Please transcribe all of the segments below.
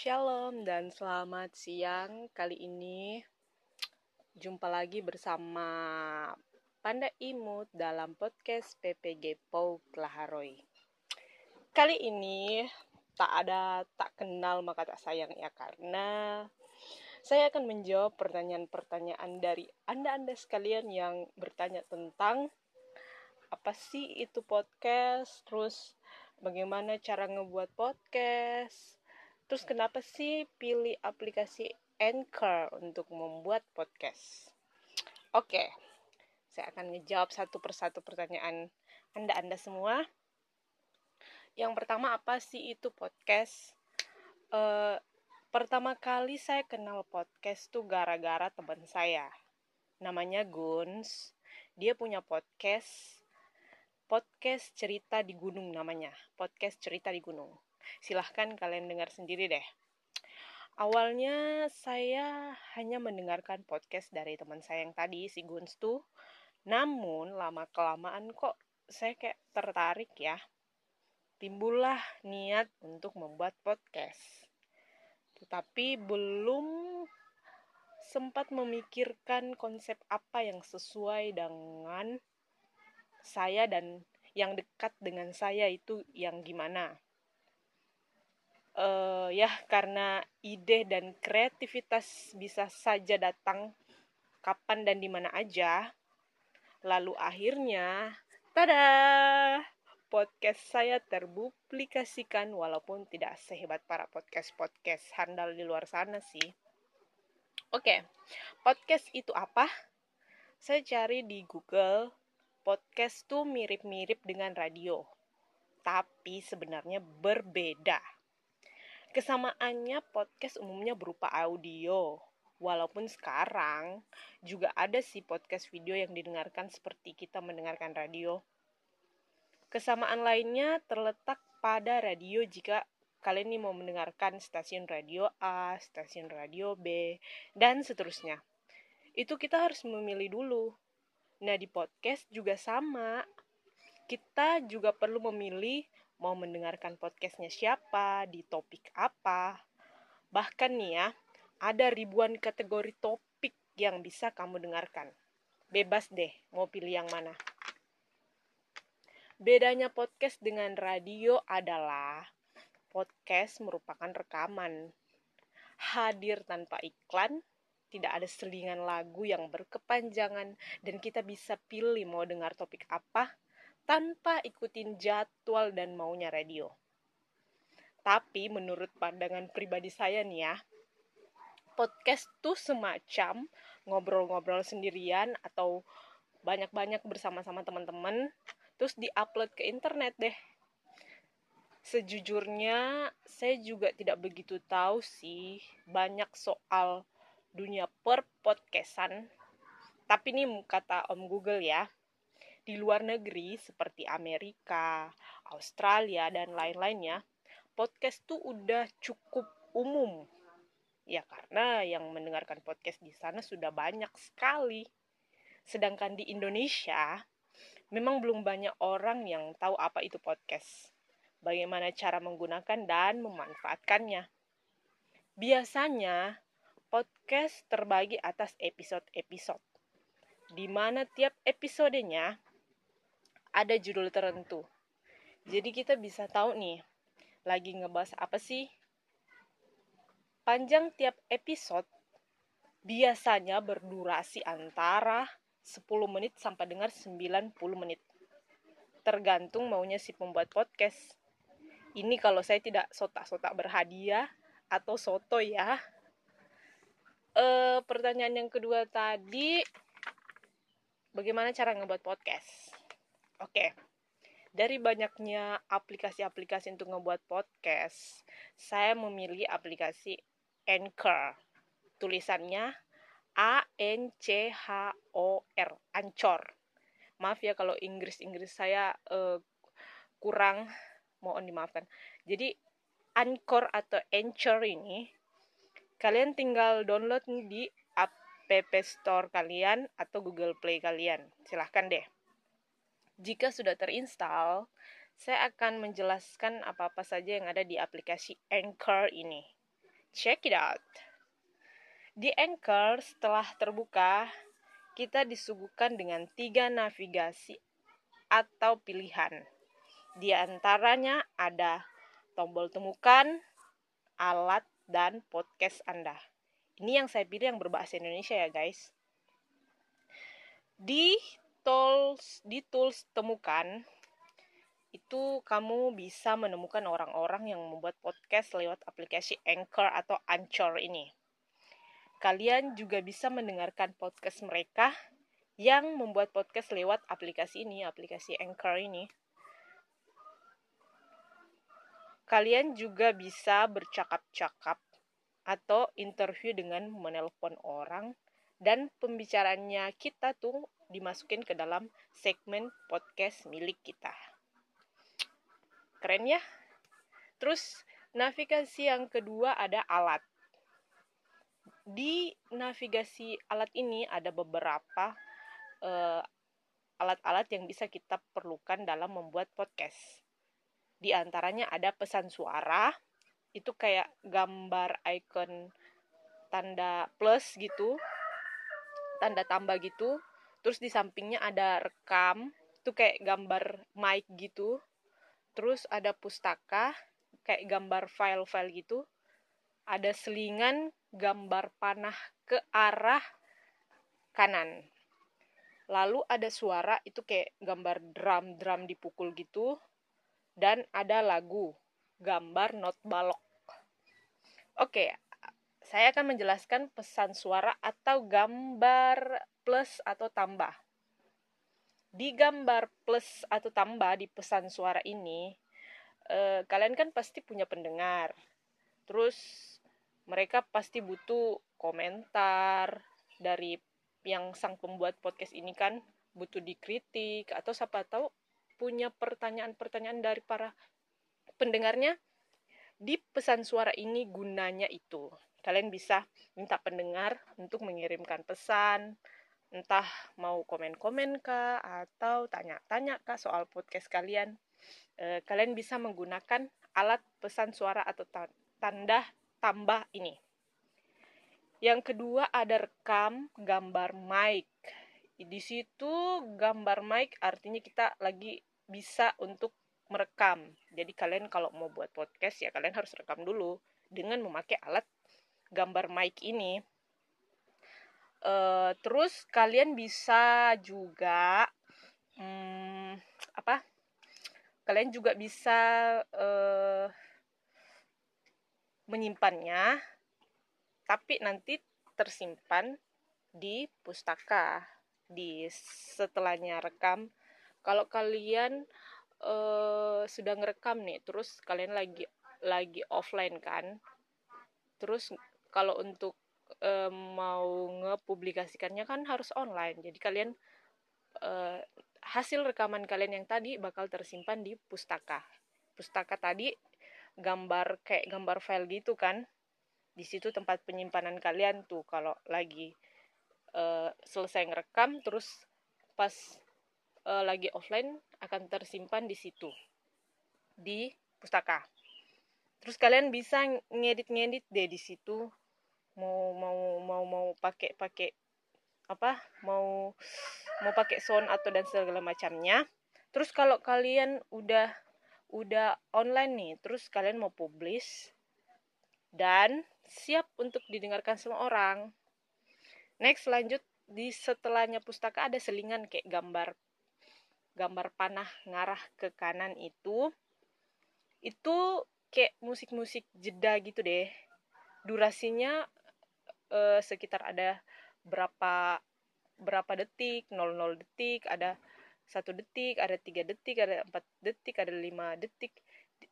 Shalom dan selamat siang. Kali ini jumpa lagi bersama Panda Imut dalam podcast PPG Pau Kelaharoy. Kali ini tak ada tak kenal maka tak sayang ya karena saya akan menjawab pertanyaan-pertanyaan dari Anda-anda sekalian yang bertanya tentang apa sih itu podcast, terus bagaimana cara ngebuat podcast, Terus kenapa sih pilih aplikasi Anchor untuk membuat podcast? Oke, saya akan ngejawab satu persatu pertanyaan Anda-Anda semua. Yang pertama apa sih itu podcast? Uh, pertama kali saya kenal podcast tuh gara-gara teman saya. Namanya Guns. Dia punya podcast podcast cerita di gunung namanya. Podcast cerita di gunung Silahkan kalian dengar sendiri deh. Awalnya saya hanya mendengarkan podcast dari teman saya yang tadi, si Guns tuh. Namun lama-kelamaan kok saya kayak tertarik ya. Timbullah niat untuk membuat podcast. Tetapi belum sempat memikirkan konsep apa yang sesuai dengan saya dan yang dekat dengan saya itu yang gimana uh, ya karena ide dan kreativitas bisa saja datang kapan dan di mana aja. Lalu akhirnya, tada, podcast saya terpublikasikan walaupun tidak sehebat para podcast-podcast handal di luar sana sih. Oke, podcast itu apa? Saya cari di Google, podcast tuh mirip-mirip dengan radio, tapi sebenarnya berbeda Kesamaannya podcast umumnya berupa audio, walaupun sekarang juga ada sih podcast video yang didengarkan seperti kita mendengarkan radio. Kesamaan lainnya terletak pada radio jika kalian ini mau mendengarkan stasiun radio A, stasiun radio B, dan seterusnya. Itu kita harus memilih dulu. Nah, di podcast juga sama. Kita juga perlu memilih mau mendengarkan podcastnya siapa, di topik apa. Bahkan nih ya, ada ribuan kategori topik yang bisa kamu dengarkan. Bebas deh, mau pilih yang mana. Bedanya podcast dengan radio adalah podcast merupakan rekaman. Hadir tanpa iklan, tidak ada selingan lagu yang berkepanjangan, dan kita bisa pilih mau dengar topik apa, tanpa ikutin jadwal dan maunya radio. Tapi menurut pandangan pribadi saya nih ya, podcast tuh semacam ngobrol-ngobrol sendirian atau banyak-banyak bersama-sama teman-teman terus diupload ke internet deh. Sejujurnya saya juga tidak begitu tahu sih banyak soal dunia per podcastan. Tapi ini kata Om Google ya, di luar negeri seperti Amerika, Australia, dan lain-lainnya, podcast tuh udah cukup umum. Ya karena yang mendengarkan podcast di sana sudah banyak sekali. Sedangkan di Indonesia, memang belum banyak orang yang tahu apa itu podcast. Bagaimana cara menggunakan dan memanfaatkannya. Biasanya, podcast terbagi atas episode-episode di mana tiap episodenya ada judul tertentu. Jadi kita bisa tahu nih, lagi ngebahas apa sih? Panjang tiap episode biasanya berdurasi antara 10 menit sampai dengan 90 menit. Tergantung maunya si pembuat podcast. Ini kalau saya tidak sotak-sotak berhadiah atau soto ya. E, pertanyaan yang kedua tadi, bagaimana cara ngebuat podcast? Oke, dari banyaknya aplikasi-aplikasi untuk ngebuat podcast, saya memilih aplikasi Anchor. Tulisannya A N C H O R, Ancor. Maaf ya kalau Inggris-Inggris saya uh, kurang, mohon dimaafkan. Jadi Anchor atau Anchor ini kalian tinggal download di App Store kalian atau Google Play kalian. Silahkan deh. Jika sudah terinstall, saya akan menjelaskan apa-apa saja yang ada di aplikasi Anchor ini. check it out. Di Anchor setelah terbuka, kita disuguhkan dengan tiga navigasi atau pilihan. Di antaranya ada tombol temukan, alat, dan podcast Anda. Ini yang saya pilih yang berbahasa Indonesia ya guys. Di tools di tools temukan itu kamu bisa menemukan orang-orang yang membuat podcast lewat aplikasi Anchor atau Anchor ini. Kalian juga bisa mendengarkan podcast mereka yang membuat podcast lewat aplikasi ini, aplikasi Anchor ini. Kalian juga bisa bercakap-cakap atau interview dengan menelpon orang dan pembicaranya kita tuh dimasukin ke dalam segmen podcast milik kita. Keren ya? Terus navigasi yang kedua ada alat. Di navigasi alat ini ada beberapa eh, alat-alat yang bisa kita perlukan dalam membuat podcast. Di antaranya ada pesan suara, itu kayak gambar icon tanda plus gitu, tanda tambah gitu. Terus di sampingnya ada rekam, itu kayak gambar mic gitu. Terus ada pustaka kayak gambar file-file gitu. Ada selingan gambar panah ke arah kanan. Lalu ada suara itu kayak gambar drum-drum dipukul gitu. Dan ada lagu gambar not balok. Oke saya akan menjelaskan pesan suara atau gambar plus atau tambah. Di gambar plus atau tambah di pesan suara ini eh, kalian kan pasti punya pendengar. Terus mereka pasti butuh komentar dari yang sang pembuat podcast ini kan. Butuh dikritik atau siapa tahu punya pertanyaan-pertanyaan dari para pendengarnya. Di pesan suara ini gunanya itu kalian bisa minta pendengar untuk mengirimkan pesan entah mau komen-komen kah atau tanya-tanya kah soal podcast kalian. E, kalian bisa menggunakan alat pesan suara atau tanda tambah ini. Yang kedua ada rekam gambar mic. Di situ gambar mic artinya kita lagi bisa untuk merekam. Jadi kalian kalau mau buat podcast ya kalian harus rekam dulu dengan memakai alat gambar mic ini. Uh, terus kalian bisa juga hmm, apa? Kalian juga bisa uh, menyimpannya tapi nanti tersimpan di pustaka di setelahnya rekam. Kalau kalian uh, sudah ngerekam nih terus kalian lagi lagi offline kan terus kalau untuk uh, mau ngepublikasikannya kan harus online. Jadi kalian uh, hasil rekaman kalian yang tadi bakal tersimpan di pustaka. Pustaka tadi gambar kayak gambar file gitu kan. Di situ tempat penyimpanan kalian tuh. Kalau lagi uh, selesai ngerekam terus pas uh, lagi offline akan tersimpan di situ. Di pustaka. Terus kalian bisa ngedit-ngedit deh di situ mau mau mau mau pakai pakai apa mau mau pakai sound atau dan segala macamnya. Terus kalau kalian udah udah online nih terus kalian mau publish dan siap untuk didengarkan semua orang. Next lanjut di setelahnya pustaka ada selingan kayak gambar gambar panah ngarah ke kanan itu. Itu kayak musik-musik jeda gitu deh. Durasinya uh, sekitar ada berapa berapa detik 00 detik ada satu detik ada tiga detik ada empat detik ada lima detik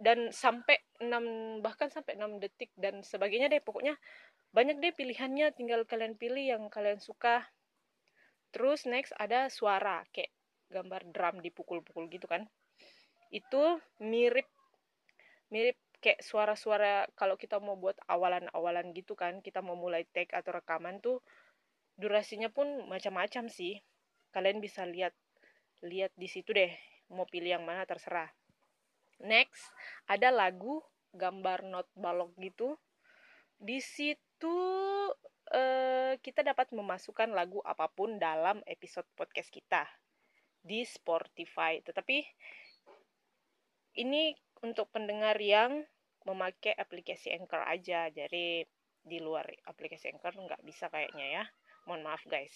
dan sampai enam bahkan sampai enam detik dan sebagainya deh. Pokoknya banyak deh pilihannya tinggal kalian pilih yang kalian suka. Terus next ada suara kayak gambar drum dipukul-pukul gitu kan. Itu mirip mirip kayak suara-suara kalau kita mau buat awalan-awalan gitu kan kita mau mulai take atau rekaman tuh durasinya pun macam-macam sih. Kalian bisa lihat lihat di situ deh mau pilih yang mana terserah. Next ada lagu gambar not balok gitu. Di situ uh, kita dapat memasukkan lagu apa pun dalam episode podcast kita di Spotify. Tetapi ini untuk pendengar yang memakai aplikasi Anchor aja. Jadi di luar aplikasi Anchor nggak bisa kayaknya ya. Mohon maaf guys.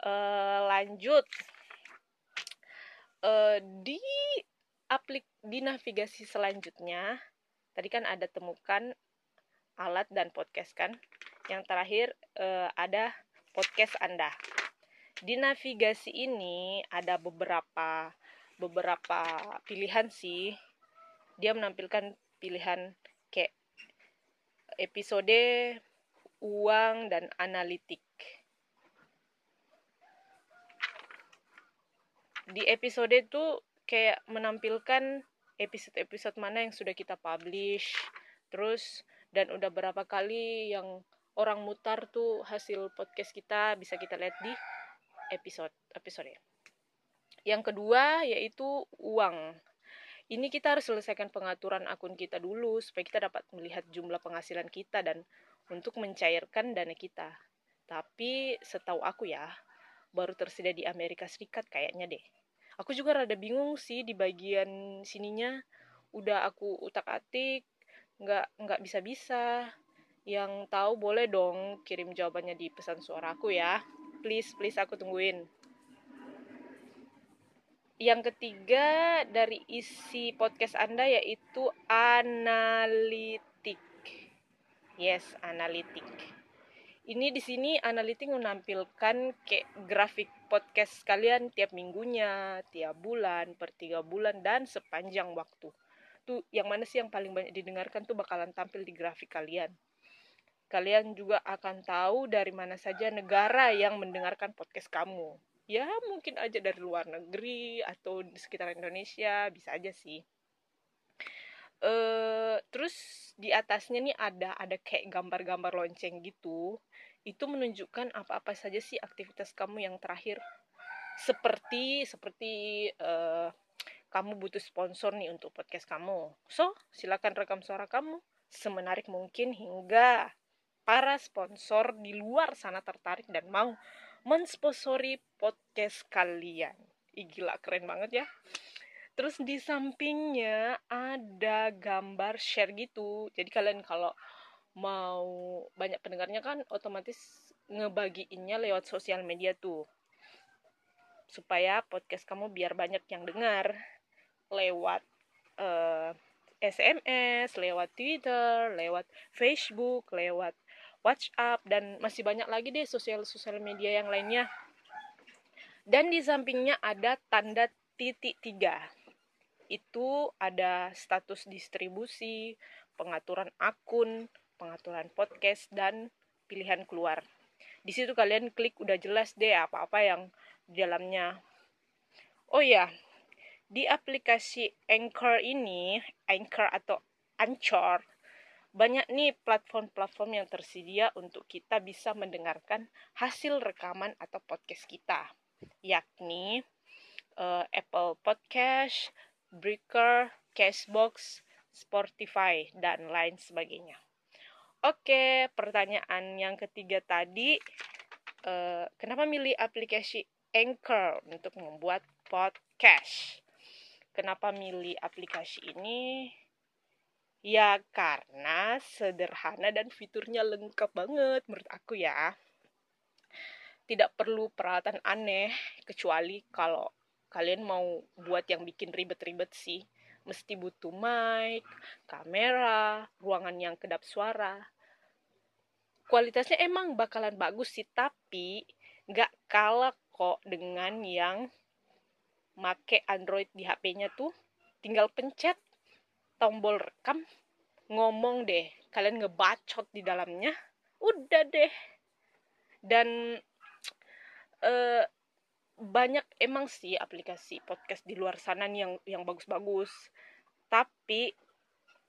Uh, lanjut uh, di aplik di navigasi selanjutnya tadi kan ada temukan alat dan podcast kan. Yang terakhir uh, ada podcast Anda. Di navigasi ini ada beberapa beberapa pilihan sih. Dia menampilkan pilihan kayak episode uang dan analitik. Di episode itu kayak menampilkan episode-episode mana yang sudah kita publish, terus dan udah berapa kali yang orang mutar tuh hasil podcast kita bisa kita lihat di episode episode ya. Yang kedua yaitu uang. Ini kita harus selesaikan pengaturan akun kita dulu supaya kita dapat melihat jumlah penghasilan kita dan untuk mencairkan dana kita. Tapi setahu aku ya, baru tersedia di Amerika Serikat kayaknya deh. Aku juga rada bingung sih di bagian sininya. Udah aku utak-atik, nggak nggak bisa bisa yang tahu boleh dong kirim jawabannya di pesan suaraku ya please please aku tungguin yang ketiga dari isi podcast anda yaitu analitik yes analitik ini di sini analitik menampilkan kayak grafik podcast kalian tiap minggunya tiap bulan per tiga bulan dan sepanjang waktu tuh yang mana sih yang paling banyak didengarkan tuh bakalan tampil di grafik kalian. Kalian juga akan tahu dari mana saja negara yang mendengarkan podcast kamu. Ya mungkin aja dari luar negeri atau di sekitar Indonesia bisa aja sih. Uh, terus di atasnya nih ada ada kayak gambar-gambar lonceng gitu. Itu menunjukkan apa-apa saja sih aktivitas kamu yang terakhir. Seperti seperti uh, kamu butuh sponsor nih untuk podcast kamu. So, silakan rekam suara kamu semenarik mungkin hingga para sponsor di luar sana tertarik dan mau mensponsori podcast kalian. Ih, gila keren banget ya. Terus di sampingnya ada gambar share gitu. Jadi kalian kalau mau banyak pendengarnya kan otomatis ngebagiinnya lewat sosial media tuh supaya podcast kamu biar banyak yang dengar lewat uh, eh, SMS, lewat Twitter, lewat Facebook, lewat WhatsApp dan masih banyak lagi deh sosial-sosial media yang lainnya. Dan di sampingnya ada tanda titik tiga. Itu ada status distribusi, pengaturan akun, pengaturan podcast, dan pilihan keluar. Di situ kalian klik udah jelas deh apa-apa yang di dalamnya. Oh ya, di aplikasi Anchor ini, Anchor atau Anchor, banyak nih platform-platform yang tersedia untuk kita bisa mendengarkan hasil rekaman atau podcast kita, yakni uh, Apple Podcast, Breaker, Cashbox, Spotify, dan lain sebagainya. Oke, pertanyaan yang ketiga tadi, uh, kenapa milih aplikasi Anchor untuk membuat podcast? Kenapa milih aplikasi ini? Ya karena sederhana dan fiturnya lengkap banget menurut aku ya. Tidak perlu peralatan aneh kecuali kalau kalian mau buat yang bikin ribet-ribet sih. Mesti butuh mic, kamera, ruangan yang kedap suara. Kualitasnya emang bakalan bagus sih, tapi nggak kalah kok dengan yang make Android di HP-nya tuh tinggal pencet tombol rekam ngomong deh kalian ngebacot di dalamnya udah deh. Dan uh, banyak emang sih aplikasi podcast di luar sana nih yang yang bagus-bagus. Tapi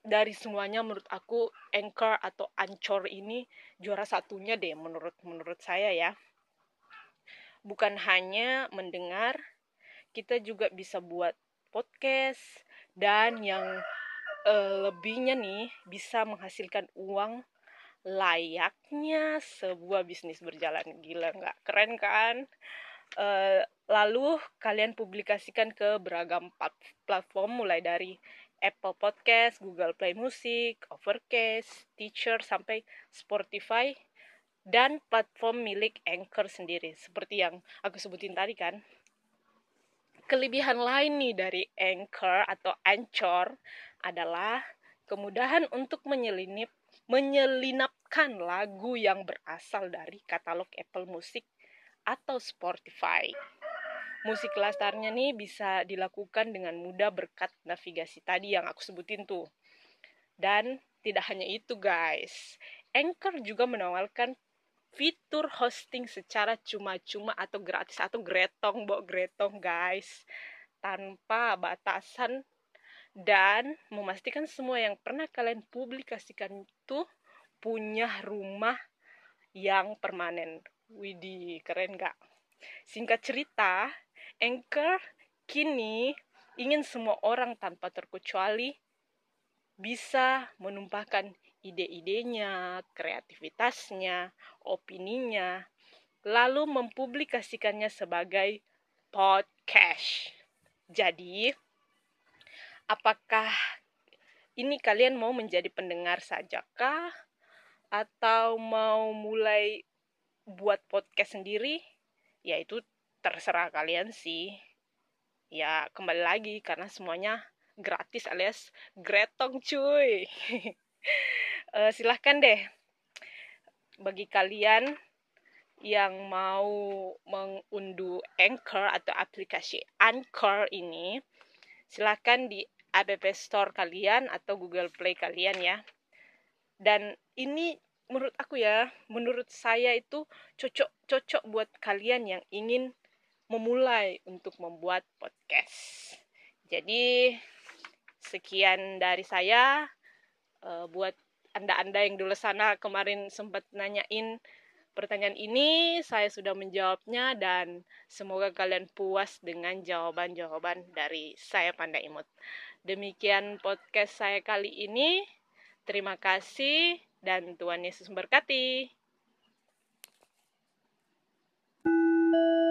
dari semuanya menurut aku Anchor atau Anchor ini juara satunya deh menurut menurut saya ya. Bukan hanya mendengar kita juga bisa buat podcast dan yang uh, lebihnya nih bisa menghasilkan uang layaknya sebuah bisnis berjalan. Gila nggak keren kan? Uh, lalu kalian publikasikan ke beragam platform mulai dari Apple Podcast, Google Play Music, Overcast, Teacher sampai Spotify dan platform milik Anchor sendiri. Seperti yang aku sebutin tadi kan. Kelebihan lain nih dari Anchor atau Anchor adalah kemudahan untuk menyelinip menyelinapkan lagu yang berasal dari katalog Apple Music atau Spotify. Musik latarnya nih bisa dilakukan dengan mudah berkat navigasi tadi yang aku sebutin tuh. Dan tidak hanya itu guys, Anchor juga menawarkan fitur hosting secara cuma-cuma atau gratis atau gretong bo gretong guys tanpa batasan dan memastikan semua yang pernah kalian publikasikan itu punya rumah yang permanen. Widih, keren gak? Singkat cerita, Anchor kini ingin semua orang tanpa terkecuali bisa menumpahkan ide-idenya, kreativitasnya, opininya, lalu mempublikasikannya sebagai podcast. Jadi, apakah ini kalian mau menjadi pendengar sajakah atau mau mulai buat podcast sendiri? Ya itu terserah kalian sih. Ya kembali lagi karena semuanya gratis alias gretong cuy. uh, silahkan deh bagi kalian yang mau mengunduh Anchor atau aplikasi Anchor ini, silahkan di App Store kalian atau Google Play kalian ya. Dan ini menurut aku ya, menurut saya itu cocok-cocok buat kalian yang ingin memulai untuk membuat podcast. Jadi sekian dari saya uh, buat anda-anda yang dulu sana kemarin sempat nanyain pertanyaan ini, saya sudah menjawabnya dan semoga kalian puas dengan jawaban-jawaban dari saya Panda Imut. Demikian podcast saya kali ini. Terima kasih dan Tuhan Yesus memberkati. thank you